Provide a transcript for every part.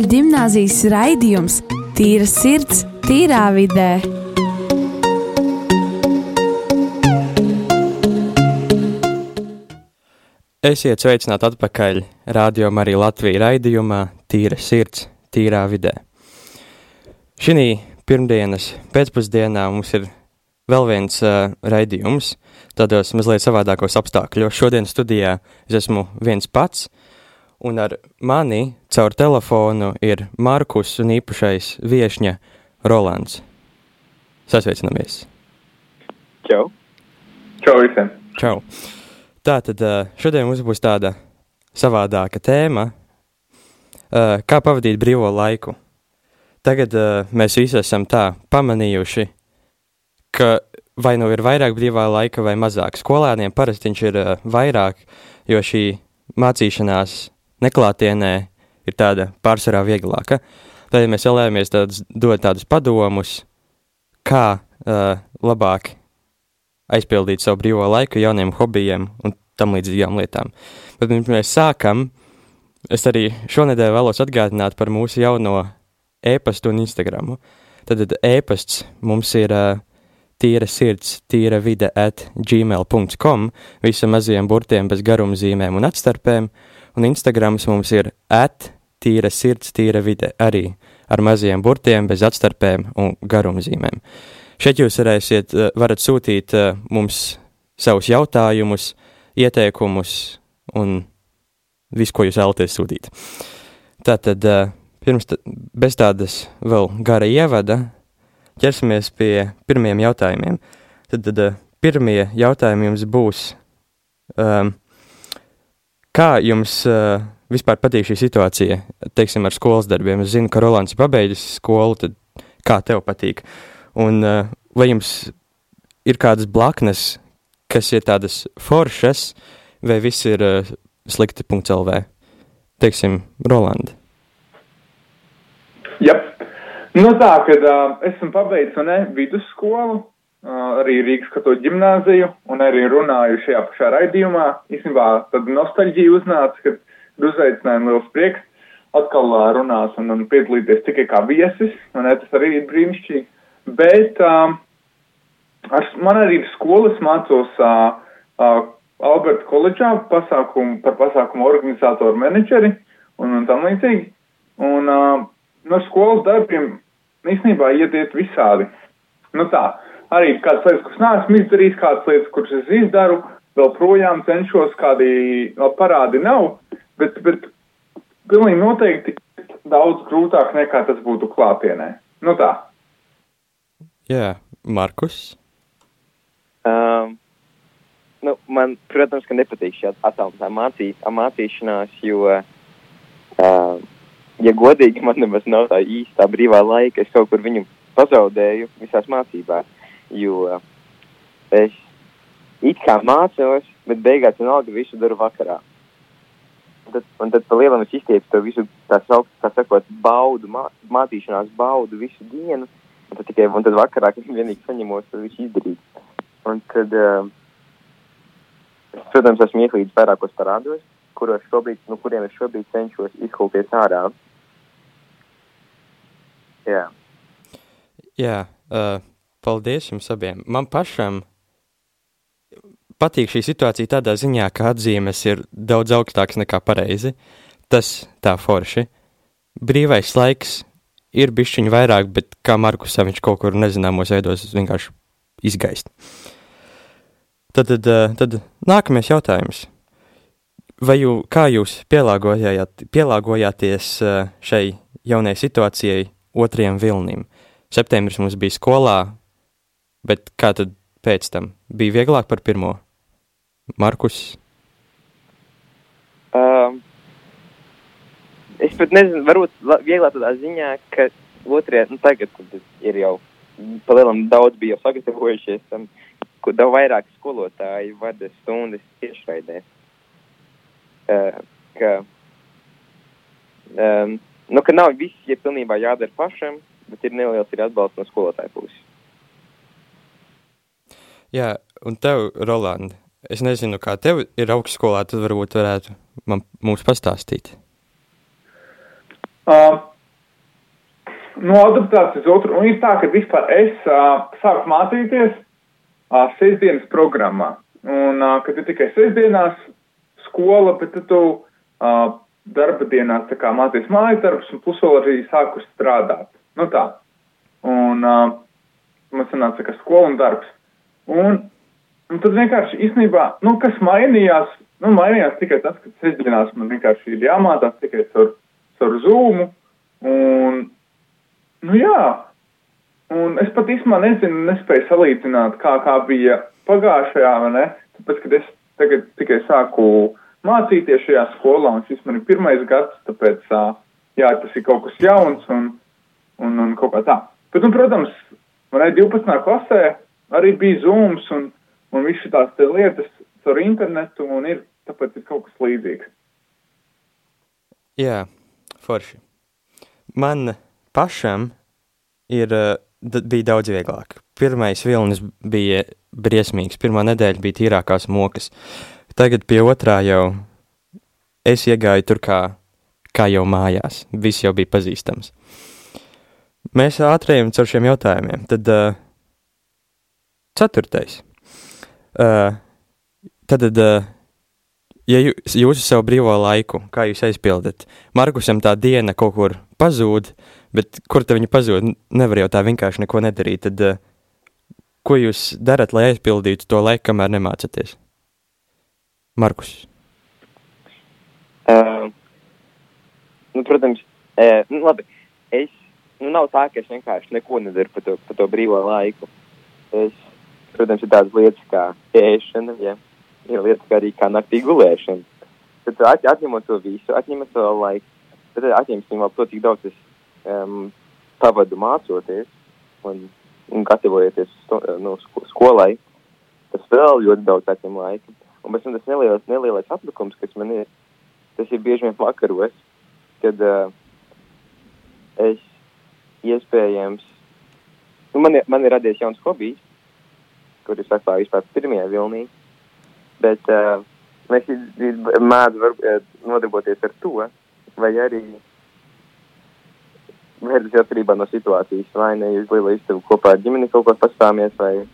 katoļu gimnāzijas raidījums Tīra sirds, tīrā vidē. Esiet sveicināti atpakaļ Rādio Marija Latvija raidījumā Tīra sirds, tīrā vidē. Šī pirmdienas pēcpusdienā mums ir vēl viens uh, raidījums, tādos mazliet savādākos apstākļos. Šodien studijā es esmu viens pats, un ar mani caur telefonu ir Markus un īpašais viešņa Rolands. Sasveicinamies! Čau! Čau visiem! Čau! Tātad šodien mums būs tāda savādāka tēma, kā pavadīt brīvo laiku. Tagad mēs visi esam tā pamanījuši, ka vai nu ir vairāk brīvā laika vai mazāk. Skolēniem parasti viņš ir vairāk, jo šī mācīšanās neklātienē ir tāda pārsvarā vieglāka. Tad ja mēs vēlamies tādus, dot tādus padomus, kā uh, labāk aizpildīt savu brīvo laiku jauniem hobijiem un tam līdzīgām lietām. Bet pirms mēs sākam, es arī šonedēļ vēlos atgādināt par mūsu jauno e-pastu un Instagramu. Tad e-pasts mums ir uh, tīra sirds, tīra vide at gmail.com, visam mazajiem burtiem bez garumzīmēm un atstarpēm, un Instagrams mums ir at tīra sirds, tīra vide arī ar mazajiem burtiem bez atstarpēm un garumzīmēm. Šeit jūs varēsiet, eh, varat sūtīt eh, mums savus jautājumus, ieteikumus un visu, ko jūs vēlaties sūtīt. Tātad, eh, pirms tā, bez tādas vēl gara ievada, ķersimies pie pirmiem jautājumiem. Tad, tad pirmie jautājumi jums būs, um, kā jums uh, vispār patīk šī situācija, teiksim, ar skolas darbiem? Es zinu, ka Rolands ir pabeidzis skolu, tad kā tev patīk? Un uh, vai jums ir kādas blaknes, kas ir tādas foršas, vai viss ir uh, slikti.lv? Teiksim, Rolanda. Yep. Nu tā, kad uh, esmu pabeidzis vidusskolu, arī Rīgas katoļu ģimnāziju, un arī runāju šajā pašā raidījumā. Īstenībā tad nostalģija uznāca, kad uzaicinājumi liels prieks atkal uh, runās un, un piedalīties tikai kā viesis, un ne, tas arī ir brīnišķīgi. Bet uh, ar, man arī ir skolas mācos uh, uh, Alberta koledžā pasākumu, par pasākumu organizatoru menedžeri un, un tam līdzīgi. Un, uh, no skolas darbiem īstenībā iet, iet visādi. Nu tā, arī kādas lietas, kuras neesmu izdarījis, kādas lietas, kuras es izdaru, vēl projām cenšos, kādi vēl parādi nav, bet, bet pilnīgi noteikti daudz grūtāk nekā tas būtu klātienē. Nu tā. Jā, Markus. Um, nu, man, protams, ka nepatīk šī attālinātā mācī, mācīšanās, jo uh, ja godīgi, man nemaz nav tā īstā brīvā laika. Es kaut kur viņu pazaudēju visās mācībās, jo es it kā mācos, bet beigās vienalga visu daru vakarā. Un tad, un tad pa lielam es iztieku to visu, tā saukt, tā sakot, baudu, mā, mācīšanās baudu visu dienu, un tad tikai, un tad vakarā, kad vienīgi saņemos, to visu izdarīt. Un tad, uh, es, protams, esmu ieklīdis vairākos parādos, kuros šobrīd, no kuriem es šobrīd cenšos izkulties ārā. Jā. Jā, uh, paldies jums abiem. Man pašam patīk šī situācija tādā ziņā, ka atzīmes ir daudz augstākas nekā pareizi. Tas tā forši. Brīvais laiks ir bišķiņi vairāk, bet kā Markus viņš kaut kur nezināmos veidos vienkārši izgaist. Tad, tad, uh, tad nākamais jautājums. Vai jū, kā jūs pielāgojāt, pielāgojāties uh, šai jaunai situācijai otrajam vilnim. Septembris mums bija skolā, bet kā tad pēc tam? Bija vieglāk par pirmo? Markus? Um, es pat nezinu, varbūt vieglāk tādā ziņā, ka otrajā, nu tagad ir jau palielam daudz bija jau sagatavojušies, tam, kur daudz vairāk skolotāji vada stundas tiešraidē. Uh, ka, um, nu, ka nav viss, ja pilnībā jādara pašam, bet ir neliels ir atbalsts no skolotāja puses. Jā, un tev, Roland, es nezinu, kā tev ir augstskolā, tad varbūt varētu man, mums pastāstīt. Uh, no adaptācijas uz otru. Un ir tā, ka vispār es uh, sāku mācīties uh, sestdienas programmā. Un, uh, kad ir tikai sestdienās skola, bet tad tu uh, darba dienās tā kā mācies mājas darbus un plus vēl arī sāku strādāt. Nu tā. Un uh, man sanāca, ka skola un darbs. Un, un tad vienkārši īstenībā, nu, kas mainījās, nu, mainījās tikai tas, ka sestdienās man vienkārši ir jāmācās tikai caur, caur zūmu. Un, Nu jā, un es pat īstenībā nezinu, nespēju salīdzināt, kā, kā bija pagājušajā, vai ne? Tāpēc, kad es tagad tikai sāku mācīties šajā skolā, un šis man ir pirmais gads, tāpēc, jā, tas ir kaut kas jauns un, un, un kaut kā tā. Bet, nu, protams, man ir 12. klasē arī bija zooms un, un visu tās lietas caur internetu, un ir, tāpēc ir kaut kas līdzīgs. Jā, forši. Man pašam ir, eh, bija daudz vieglāk. Pirmais vilnis bija briesmīgs, pirmā nedēļa bija tīrākās mokas. Tagad pie otrā jau es iegāju tur kā, kā jau mājās, viss jau bija pazīstams. Mēs ātrējam caur šiem jautājumiem. Tad uh, ceturtais. Uh, tad, uh, ja jūs, jūs savu brīvo laiku, kā jūs aizpildat, Markusam tā diena kaut kur pazūd, Bet kur te viņi pazūd? Nevar jau tā vienkārši neko nedarīt. Tad, uh, ko jūs darat, lai aizpildītu to laiku, kamēr nemācāties? Markus. Uh, nu, protams, uh, nu, labi. Es, nu, nav tā, ka es vienkārši neko nedaru par to, par to brīvo laiku. Es, protams, ir tādas lietas kā ēšana, ja ir lietas kā arī kā naktī gulēšana. Tad at, atņemot to visu, atņemot to laiku, tad atņemsim vēl to, cik daudz es um, pavadu mācoties un, un gatavojoties sto, nu, skolai, tas vēl ļoti daudz atņem laika. Un pēc tam tas nelielais, nelielais atlikums, kas man ir, tas ir bieži vien vakaros, kad uh, es iespējams, nu, man, ir, man ir radies jauns hobijs, kur es atklāju vispār pirmajā vilnī, bet uh, mēs mēdzu nodarboties ar to, vai arī Vērts atkarībā no situācijas. Vai ne jūs liela istabu kopā ar ģimeni kaut ko pastāmies vai,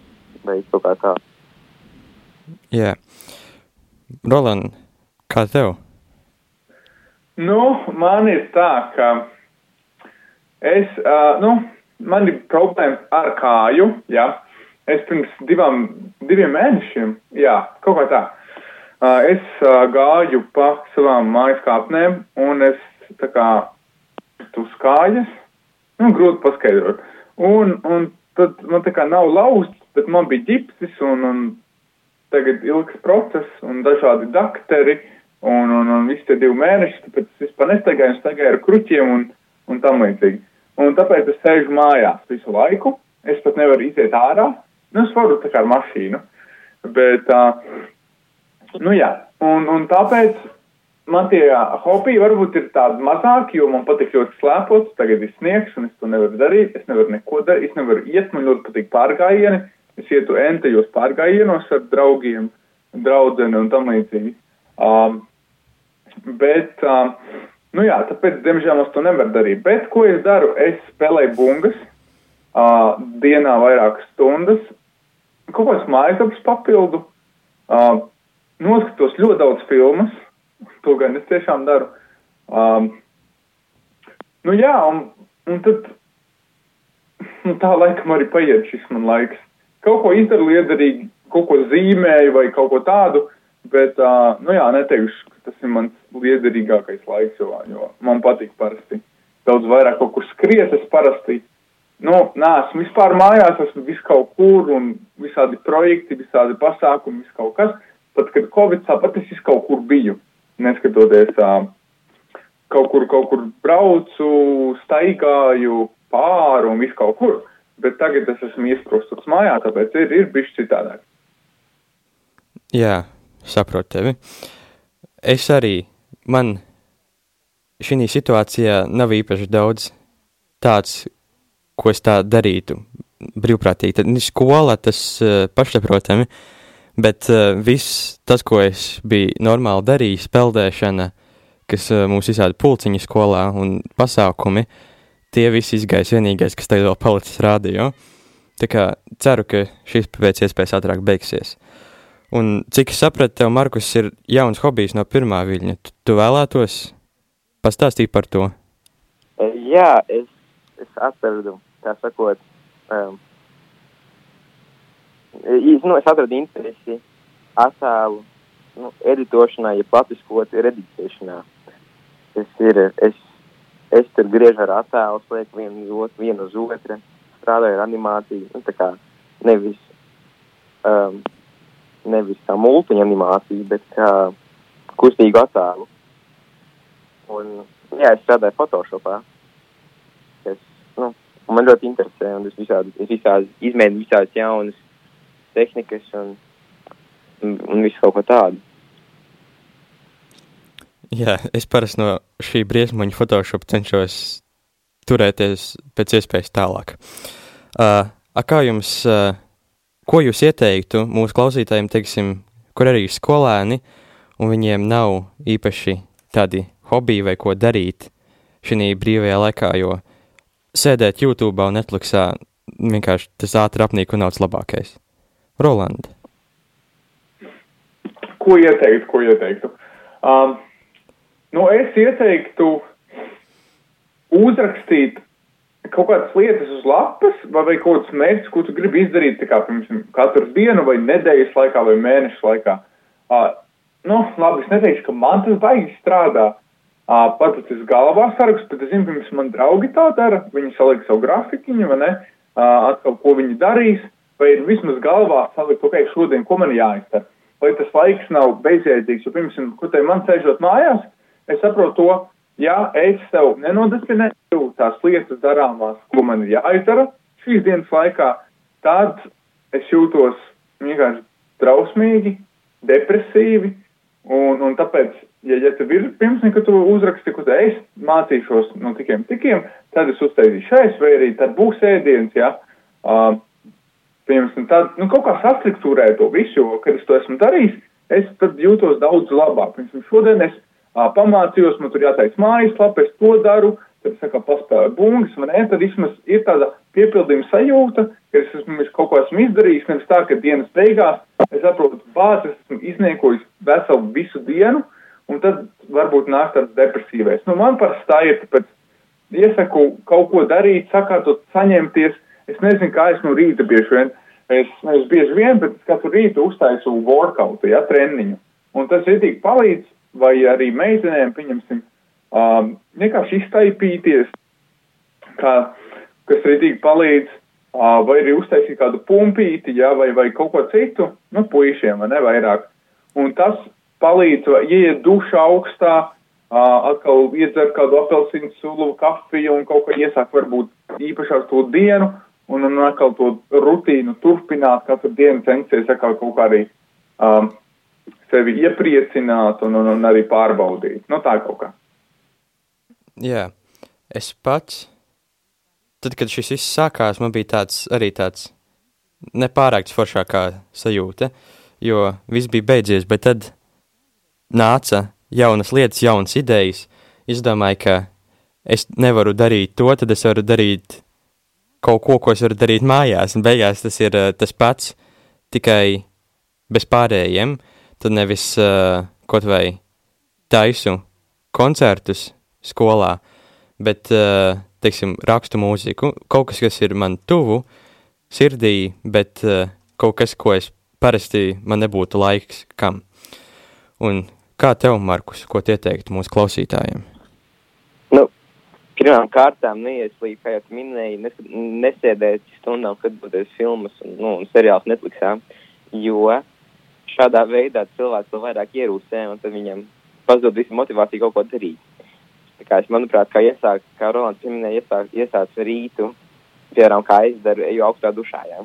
vai kaut kā tā. Jā. Yeah. Roland, kā tev? Nu, man ir tā, ka es, uh, nu, man ir problēmas ar kāju, jā. Es pirms divām, diviem mēnešiem, jā, kaut kā tā. Es gāju pa savām mājas kāpnēm un es tā kā uz kājas. Nu, grūti paskaidrot. Un, un tad man tā kā nav lausts, bet man bija ģipsis un, un tagad ilgs process un dažādi dakteri un, un, un visi tie divi mēneši, tāpēc es vispār nestaigāju un staigāju ar kruķiem un, un tam līdzīgi. Un tāpēc es sēžu mājās visu laiku. Es pat nevaru iziet ārā. Nu, es varu tā kā ar mašīnu. Bet, uh, nu jā, un, un tāpēc man tie hobiji varbūt ir tādi mazāki, jo man patīk ļoti slēpot, tagad ir sniegs un es to nevaru darīt, es nevaru neko darīt, es nevaru iet, man ļoti patīk pārgājieni, es ietu entajos pārgājienos ar draugiem, draudzeni un tam līdzīgi. Um, bet, um, nu jā, tāpēc, diemžēl, es to nevaru darīt. Bet, ko es daru? Es spēlēju bungas, uh, dienā vairākas stundas, kaut kāds mājas darbs papildu, uh, noskatos ļoti daudz filmas, to gan es tiešām daru. Um, nu jā, un, un tad nu, tā laikam arī paiet šis man laiks. Kaut ko izdaru liederīgi, kaut ko zīmēju vai kaut ko tādu, bet, uh, nu jā, neteikšu, ka tas ir mans liederīgākais laiks, jo, jo man patīk parasti daudz vairāk kaut kur skriet, es parasti, nu, nāsmu vispār mājās, esmu vis kaut kur un visādi projekti, visādi pasākumi, vis kaut kas. Pat, kad Covid tāpat es vis kaut kur biju neskatoties kaut kur, kaut kur braucu, staigāju pāri un visu kaut kur. Bet tagad es esmu iesprostos mājā, tāpēc ir, ir bijis citādāk. Jā, saprotu tevi. Es arī, man šī situācijā nav īpaši daudz tāds, ko es tā darītu brīvprātīgi. Tad skola tas uh, pašsaprotami, Bet uh, viss tas, ko es biju normāli darījis, peldēšana, kas uh, mūs izrāda pulciņa skolā un pasākumi, tie visi izgais vienīgais, kas tagad vēl palicis rādio. Tā kā ceru, ka šis pēc iespējas ātrāk beigsies. Un cik es sapratu, tev, Markus, ir jauns hobijs no pirmā viļņa. Tu, tu vēlētos pastāstīt par to? Jā, es, es atradu, tā sakot, um, nu, es atradu interesi attēlu nu, editošanā, ja patiskot redītēšanā. Tas ir, es, es tur griežu ar attēlu, lieku vienu uz otru, vienu uz otru, strādāju ar animāciju, nu, tā kā nevis, um, nevis kā multiņa animāciju, bet kā kustīgu attēlu. Un, jā, es strādāju Photoshopā. Es, nu, man ļoti interesē, un es visādi, es visādi izmēģinu visādas jaunas tehnikas un, un, un visu kaut ko tādu. Jā, es parasti no šī briesmoņa Photoshop cenšos turēties pēc iespējas tālāk. Uh, kā jums, uh, ko jūs ieteiktu mūsu klausītājiem, teiksim, kur arī skolēni, un viņiem nav īpaši tādi hobiji vai ko darīt šī brīvajā laikā, jo sēdēt YouTube un Netflixā vienkārši tas ātri apnīk un nav labākais. Roland. Ko ieteiktu, ko ieteiktu? Um, nu, es ieteiktu uzrakstīt kaut kādas lietas uz lapas, vai, vai kaut kāds mērķis, ko tu gribi izdarīt, kā, piemēram, katru dienu, vai nedēļas laikā, vai mēnešu laikā. Uh, nu, labi, es neteikšu, ka man tas baigi strādā. Uh, pat tas galvā saraksts, bet es zinu, pirms man draugi tā dara, viņi saliek savu grafikiņu, vai ne, atkal, ko viņi darīs, vai vismaz galvā salikt, ok, šodien, ko man jāizdara. Lai tas laiks nav bezjēdzīgs, jo, piemēram, ko te man sēžot mājās, es saprotu to, ja es sev nenodisciplinēju tās lietas darāmās, ko man ir jāizdara šīs dienas laikā, tad es jūtos vienkārši drausmīgi, depresīvi, un, un tāpēc, ja, ja tev ir pirms, ka tu uzraksti, ko es mācīšos no tikiem tikiem, tad es uztaisīšu šais, vai arī tad būs ēdiens, ja, uh, piemēram, tad, nu, kaut kā sastruktūrēt to visu, jo, kad es to esmu darījis, es tad jūtos daudz labāk. Piemēram, šodien es uh, pamācījos, man tur jātaisa mājaslapa, es to daru, tad es kā paspēlēju bungas, man ne, tad vismaz ir tāda piepildījuma sajūta, ka es esmu kaut ko esmu izdarījis, nevis tā, ka dienas beigās es saprotu, bāzes esmu izniekojis veselu visu dienu, un tad varbūt nāk tāds depresīvais. Nu, man parasti tā ir, tāpēc iesaku kaut ko darīt, sakārtot, saņemties. Es nezinu, kā es no rīta bieži vien, es nevis bieži vien, bet es katru rītu uztaisu workout, ja, treniņu. Un tas ir tik palīdz, vai arī meitenēm, pieņemsim, um, vienkārši iztaipīties, kā, kas arī tik palīdz, vai arī uztaisīt kādu pumpīti, ja, vai, vai kaut ko citu, nu, puišiem, vai ne vairāk. Un tas palīdz, ieiet dušā augstā, atkal iedzer kādu apelsīnu sulu, kafiju un kaut ko iesāk varbūt īpašāk to dienu, un, un atkal to rutīnu turpināt, katru dienu censties atkal kaut kā arī um, sevi iepriecināt un, un, un arī pārbaudīt. Nu, tā kaut kā. Jā, es pats, tad, kad šis viss sākās, man bija tāds arī tāds nepārāk foršākā sajūta, jo viss bija beidzies, bet tad nāca jaunas lietas, jaunas idejas. Es domāju, ka es nevaru darīt to, tad es varu darīt kaut ko, ko es varu darīt mājās, un beigās tas ir uh, tas pats, tikai bez pārējiem. Tad nevis uh, kaut vai taisu koncertus skolā, bet, uh, teiksim, rakstu mūziku. Kaut kas, kas ir man tuvu sirdī, bet uh, kaut kas, ko es parasti man nebūtu laiks kam. Un kā tev, Markus, ko ieteikt mūsu klausītājiem? Nu, pirmām kārtām neieslīd, kā jau minēji, nes, nesēdēt stundām, kad būties filmas un, nu, un seriāls Netflixā, jo šādā veidā cilvēks vēl vairāk ierūsē un tad viņam pazūd visa motivācija kaut ko darīt. Tā kā es, manuprāt, kā iesāk, kā Rolands pieminēja, iesāk, iesāc rītu, piemēram, kā es daru, eju augstā dušā, jā.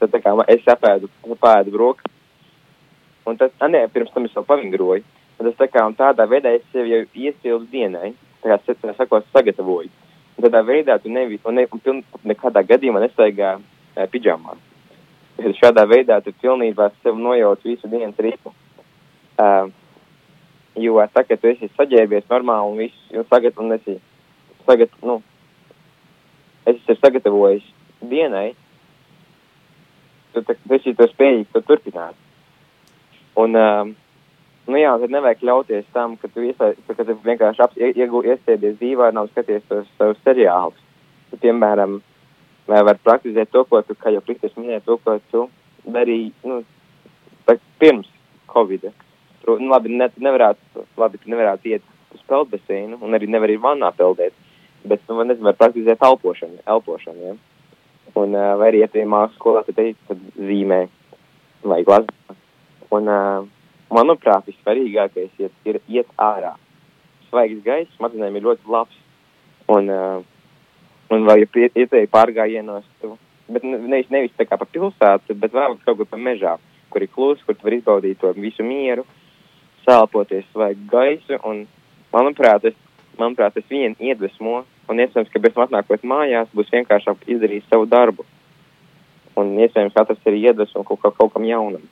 Tad tā kā es apēdu, apēdu broku, un tad, a, nē, pirms tam es vēl pavingroju. Un tas tā kā, un tādā veidā es sevi jau iesildu dienai, tā kā, tā sakot, sagatavoju. Un tādā veidā tu nevi, un, ne, un piln, nekādā gadījumā nestaigā e, pidžamā. Šādā veidā tu pilnībā sev nojauc visu dienas ritmu. Uh, jo ka tu esi saģērbies normāli un viss, un sagat, un esi, sagat, nu, es esmu sagatavojis dienai, tu, tu, tu esi to spējīgi to turpināt. Un, um, nu jā, tad nevajag ļauties tam, ka tu, iesaist, ka tu vienkārši ap, iegū, iesēdies dīvainā un skaties tos savus seriālus. Tu, piemēram, var praktizēt to, ko tu, kā jau Kristus minēja, to, ko tu darīji, nu, pirms Covid. Nu, labi, ne, nevarētu, labi, tu nevarētu iet uz peldbaseinu un arī nevar ir vannā peldēt, bet, nu, nezinu, var praktizēt elpošanu, elpošanu, ja? Un, uh, vai arī, ja tu mākslas skolā, tad, te, tad zīmē vai glazē. Un, uh, manuprāt, vissvarīgākais ir, ir iet ārā. Svaigs gaiss smadzenēm ir ļoti labs. Un, uh, un vēl, ja ietēji pārgājienos, tu, bet nevis, nevis tā kā pa pilsētu, bet vēl kaut kur pa mežā, kur ir klus, kur tu vari izbaudīt to visu mieru, sālpoties svaigu gaisu. Un, manuprāt, es, manuprāt, tas vien iedvesmo, un iespējams, ka bez atnākot mājās būs vienkāršāk izdarīt savu darbu. Un iespējams, katrs ir iedvesmo kaut, kaut, kaut kam jaunam.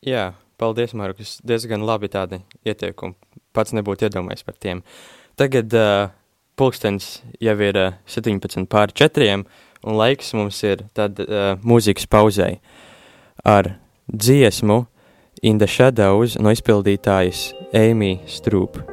Jā, paldies, Markus. Diezgan labi tādi ieteikumi. Pats nebūtu iedomājies par tiem. Tagad uh, pulkstenis jau ir uh, 17 pār 4, un laiks mums ir tad uh, mūzikas pauzei ar dziesmu In the Shadows no izpildītājas Amy Stroop.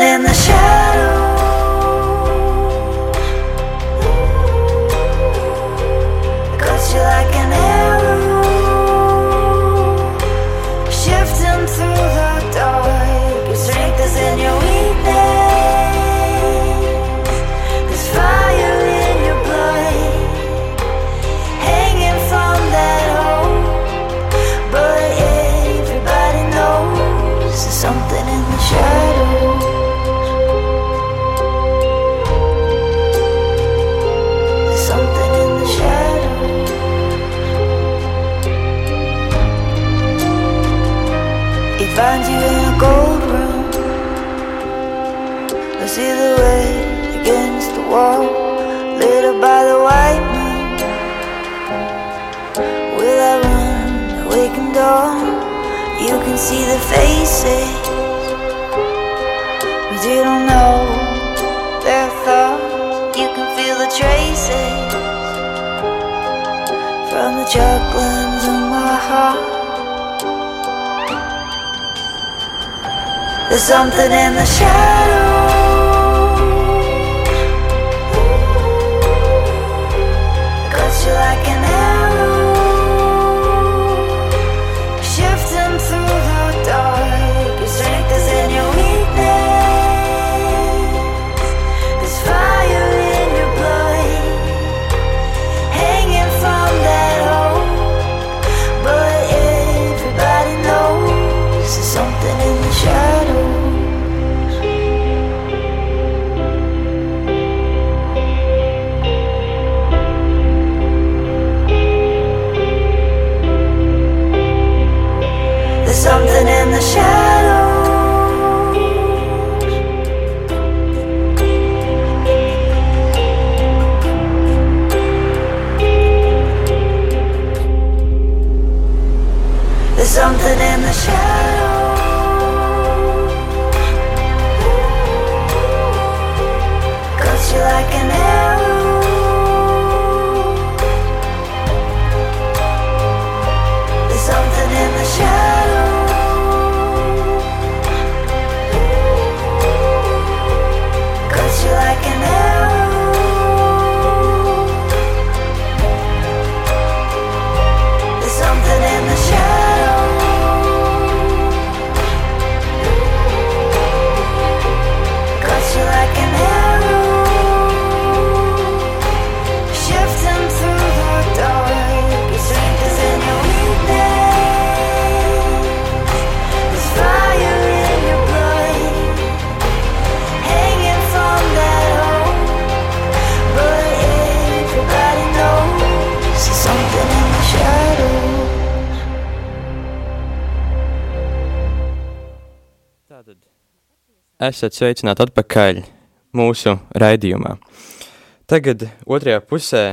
In something in the shadows. Something in the shadows. There's something in the shadows. Esat sveicināti atpakaļ mūsu raidījumā. Tagad otrajā pusē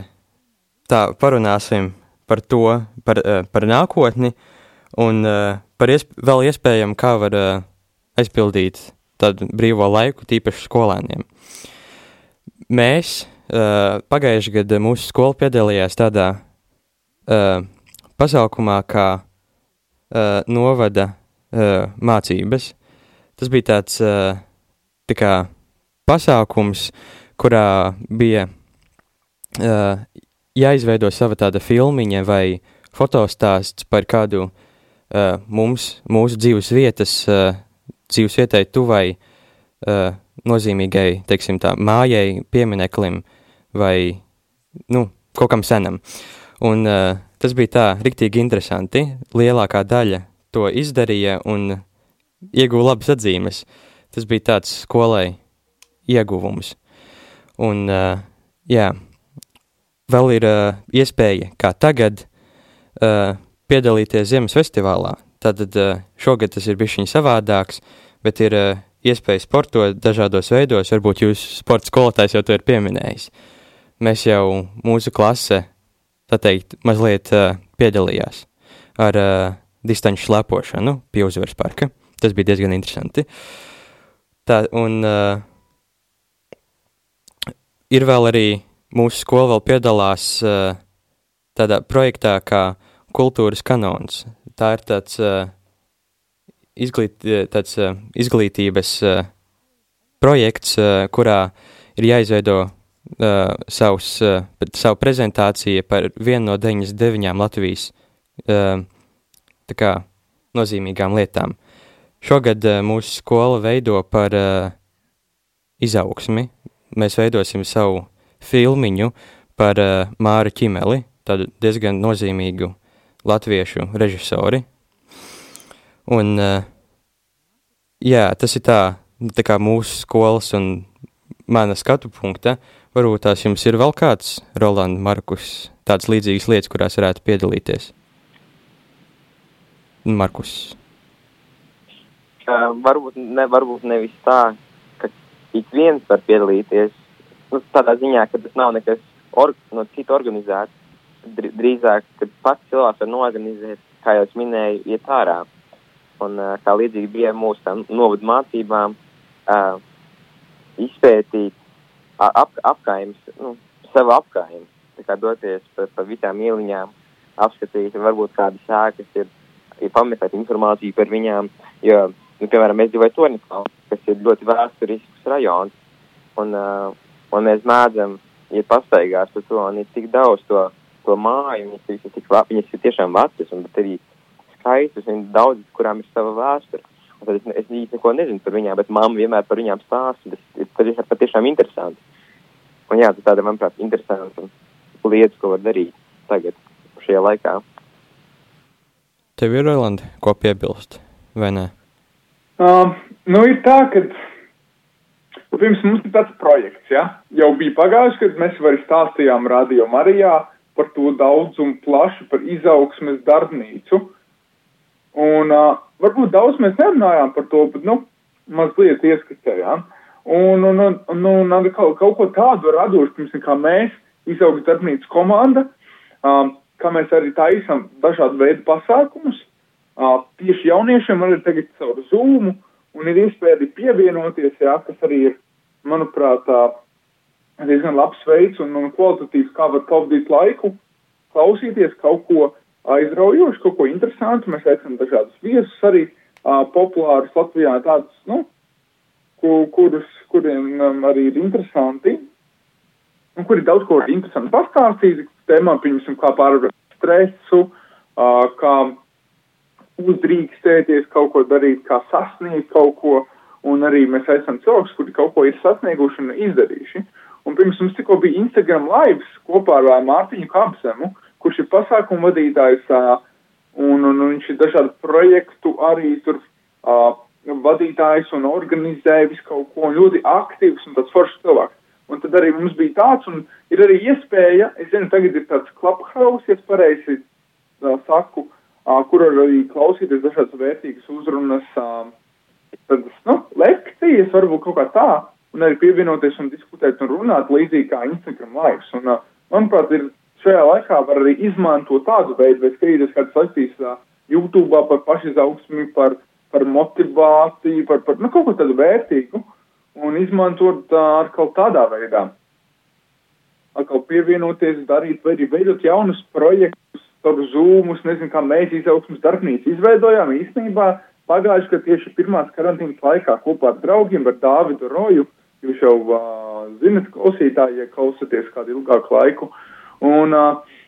tā parunāsim par to, par, uh, par nākotni un uh, par iesp vēl iespējamu, kā var uh, aizpildīt tādu brīvo laiku, tīpaši skolēniem. Mēs pagājušajā gadā mūsu skola piedalījās tādā pasaukumā, kā novada mācības. Tas bija tāds tā kā pasākums, kurā bija jāizveido sava tāda filmiņa vai fotostāsts par kādu mums, mūsu dzīves vietas, dzīves vietai tuvai nozīmīgai, teiksim tā, mājai, piemineklim vai, nu, kaut kam senam. Un uh, tas bija tā riktīgi interesanti. Lielākā daļa to izdarīja un ieguva labas atzīmes. Tas bija tāds skolai ieguvums. Un, uh, jā, vēl ir uh, iespēja, kā tagad, uh, piedalīties Ziemas festivālā. Tātad uh, šogad tas ir bijis savādāks, bet ir uh, iespēja sportot dažādos veidos. Varbūt jūs sporta skolotājs jau to ir pieminējis. Mēs jau mūsu klase, tā teikt, mazliet uh, piedalījās ar uh, distanču slēpošanu pie uzvaras parka. Tas bija diezgan interesanti. Tā, un uh, ir vēl arī mūsu skola vēl piedalās uh, tādā projektā kā kultūras kanons. Tā ir tāds, uh, izglīt, tāds uh, izglītības uh, projekts, uh, kurā ir jāizveido uh, savus, uh, savu prezentāciju par vienu no 99 Latvijas uh, kā nozīmīgām lietām. Šogad uh, mūsu skola veido par uh, izaugsmi. Mēs veidosim savu filmiņu par uh, Māru Čimeli, tādu diezgan nozīmīgu latviešu režisori. Un, jā, tas ir tā, tā kā mūsu skolas un mana skatu punkta. Varbūt tās jums ir vēl kāds, Roland, Markus, tādas līdzīgas lietas, kurās varētu piedalīties. Markus. Uh, varbūt, ne, varbūt nevis tā, ka ik viens var piedalīties. Nu, tādā ziņā, ka tas nav nekas or, no cita organizēts. Dr drīzāk, kad pats cilvēks var norganizēt, kā jau es minēju, iet ārā. Un kā līdzīgi bija mūsu novadu mācībām, uh, izpētīt ap, apkaimes, nu, savu kā doties pa, pa visām ieliņām, apskatīt, varbūt kādas sēkas ir ir pameklēt informāciju par viņām. Jo, nu, piemēram, mēs dzīvojam Tornipā, kas ir ļoti vēsturisks rajons. Un, uh, un mēs mēdzam iet pastaigās par to, un ir tik daudz to, to māju, viņas, viņas, ir tik, viņas ir tiešām vecas, un arī skaistas, un daudz, kurām ir sava vēsture. Un tad es, es īsti neko nezinu par viņām, bet mamma vienmēr par viņām stāsta, tas, ir patiešām interesanti. Un jā, tas tāda, manuprāt, interesanta lietas, ko var darīt tagad, šajā laikā. Tev ir Roland, ko piebilst, vai ne? Um, nu, ir tā, ka pirms mums ir tāds projekts, ja? jau bija pagājuši, kad mēs arī stāstījām Radio Marijā par to daudz un plaši par izaugsmes darbnīcu. Un uh, varbūt daudz mēs nerunājām par to, bet, nu, mazliet ieskatījām. Un, un, un, un, un, un kaut, kaut ko tādu radošu, pirms kā mēs, izaugsmes darbnīcas komanda, um, kā mēs arī taisam dažādu veidu pasākumus. Uh, tieši jauniešiem arī tagad caur Zoom un ir iespēja arī pievienoties, jā, kas arī ir, manuprāt, uh, diezgan labs veids un, un kvalitatīvs, kā var pavadīt laiku, klausīties kaut ko aizraujošu, kaut ko interesantu. Mēs aicinām dažādus viesus arī uh, populārus Latvijā, tādus, nu, ku, kurus, kuriem um, arī ir interesanti un kur ir daudz ko interesantu pastāstīt, tēmām, piemēram, kā pārvarēt stresu, uh, kā uzdrīkstēties, kaut ko darīt, kā sasniegt kaut ko, un arī mēs esam cilvēks, kuri kaut ko ir sasnieguši un izdarījuši. Un pirms mums tikko bija Instagram lives kopā ar Mārtiņu Kapsemu, kurš ir pasākumu vadītājs, un, un, un viņš ir dažādu projektu arī tur uh, vadītājs un organizē visu kaut ko, un ļoti aktīvs un tāds foršs cilvēks. Un tad arī mums bija tāds, un ir arī iespēja, es zinu, tagad ir tāds clubhouse, ja es pareizi uh, saku, uh, kur var arī klausīties dažādas vērtīgas uzrunas tādas, nu, lekcijas, varbūt kaut kā tā, un arī pievienoties un diskutēt un runāt līdzīgi kā Instagram laiks. Un, manuprāt, ir šajā laikā var arī izmantot tādu veidu, vai skatīties kādas lekcijas YouTube par pašizaugsmi, par, par motivāciju, par, par, nu, kaut ko tādu vērtīgu, un izmantot atkal tādā veidā. Atkal pievienoties, darīt, vai arī veidot jaunus projektus, par zūmus, nezinu, kā mēs izaugsmas darbnīcu izveidojām. Īstenībā pagājuši, ka tieši pirmās karantīnas laikā kopā ar draugiem, ar Dāvidu Roju, jūs jau uh, zinat, klausītāji, ja klausaties kādu ilgāku laiku, un, uh,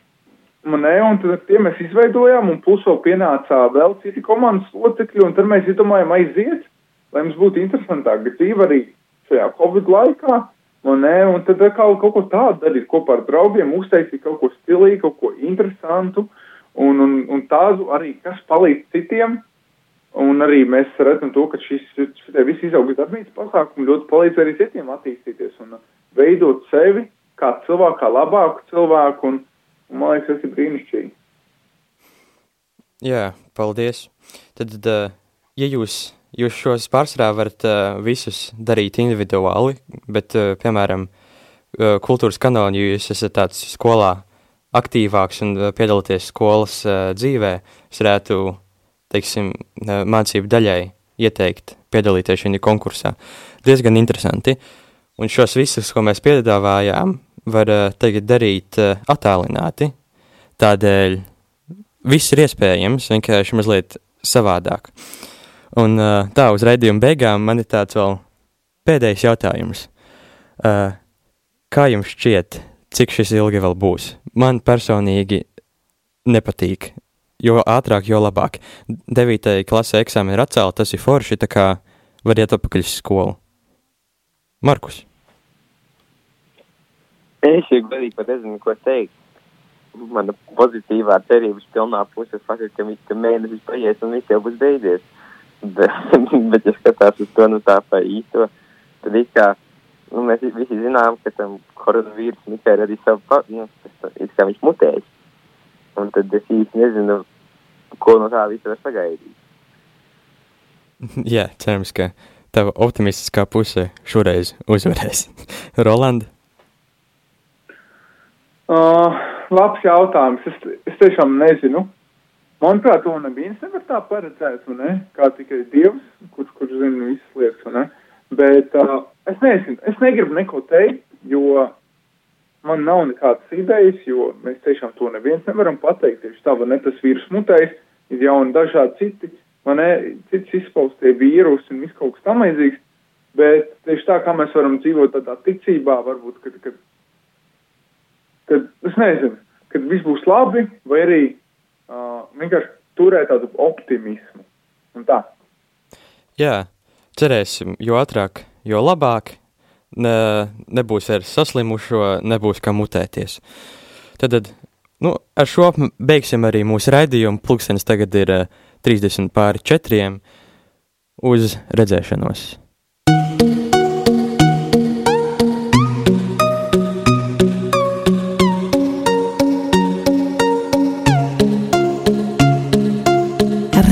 ne, un tad ar tiem mēs izveidojām, un plus vēl pienāca vēl citi komandas locekļi, un tad mēs izdomājām aiziet, lai mums būtu interesantāk. Dzīve arī šajā Covid laikā, un, ne, un tad kaut, kaut ko tādu darīt kopā ar draugiem, uztaisīt kaut ko stilīgu, kaut ko interesantu, un, un, un tādu arī, kas palīdz citiem, Un arī mēs redzam to, ka šis, šitie visi izaugas darbnīcas pasākumi ļoti palīdz arī citiem attīstīties un veidot sevi kā cilvēku, kā labāku cilvēku, un, un man liekas, tas ir brīnišķīgi. Jā, paldies. Tad, ja jūs, jūs šos pārsvarā varat visus darīt individuāli, bet, piemēram, kultūras kanonu, ja jūs esat tāds skolā aktīvāks un piedalāties skolas dzīvē, es varētu teiksim, mācību daļai ieteikt piedalīties šajā konkursā. Diezgan interesanti. Un šos visus, ko mēs piedāvājām, var tagad darīt attālināti. Tādēļ viss ir iespējams, vienkārši mazliet savādāk. Un tā uz raidījuma beigām man ir tāds vēl pēdējais jautājums. Kā jums šķiet, cik šis ilgi vēl būs? Man personīgi nepatīk jo ātrāk, jo labāk. Devītajai klasē eksāmeni ir atcēlta, tas ir forši, tā kā var iet atpakaļ uz skolu. Markus. Es jau godīgi pat nezinu, ko teikt. Mana pozitīvā cerības pilnā puse saka, ka, ka mēnesis paies un viss jau būs beidzies. Bet, bet ja skatās uz to, nu tā pa īsto, tad it kā, nu, mēs visi zinām, ka tam koronavīrusam ir arī savu, nu, it kā viņš mutējas. Un tad es īsti nezinu, ko no tā visa var sagaidīt. Jā, cerams, ka tava optimistiskā puse šoreiz uzvarēs. Rolanda? Uh, labs jautājums. Es, es tiešām nezinu. Manuprāt, to neviens nevar tā paredzēt, ne? kā tikai Dievs, kurš, kurš zina visas lietas. Bet uh, es nezinu, es negribu neko teikt, jo man nav nekādas idejas, jo mēs tiešām to neviens nevaram pateikt. Tieši tā, vai ne tas vīrs mutējs, ir jauni dažādi citi, man ne, cits izpaustie vīrusi un viss kaut kas tam līdzīgs, bet tieši tā, kā mēs varam dzīvot tādā ticībā, varbūt, kad, kad, kad es nezinu, kad viss būs labi, vai arī uh, vienkārši turēt tādu optimismu. Tā. Jā, cerēsim, jo ātrāk, jo labāk. Ne, nebūs ar saslimušo, nebūs kā mutēties. Tad, tad Nu, ar šo beigsim arī mūsu raidījumu. Pulkstenis tagad ir uh, 30 pāri 4. Uz redzēšanos!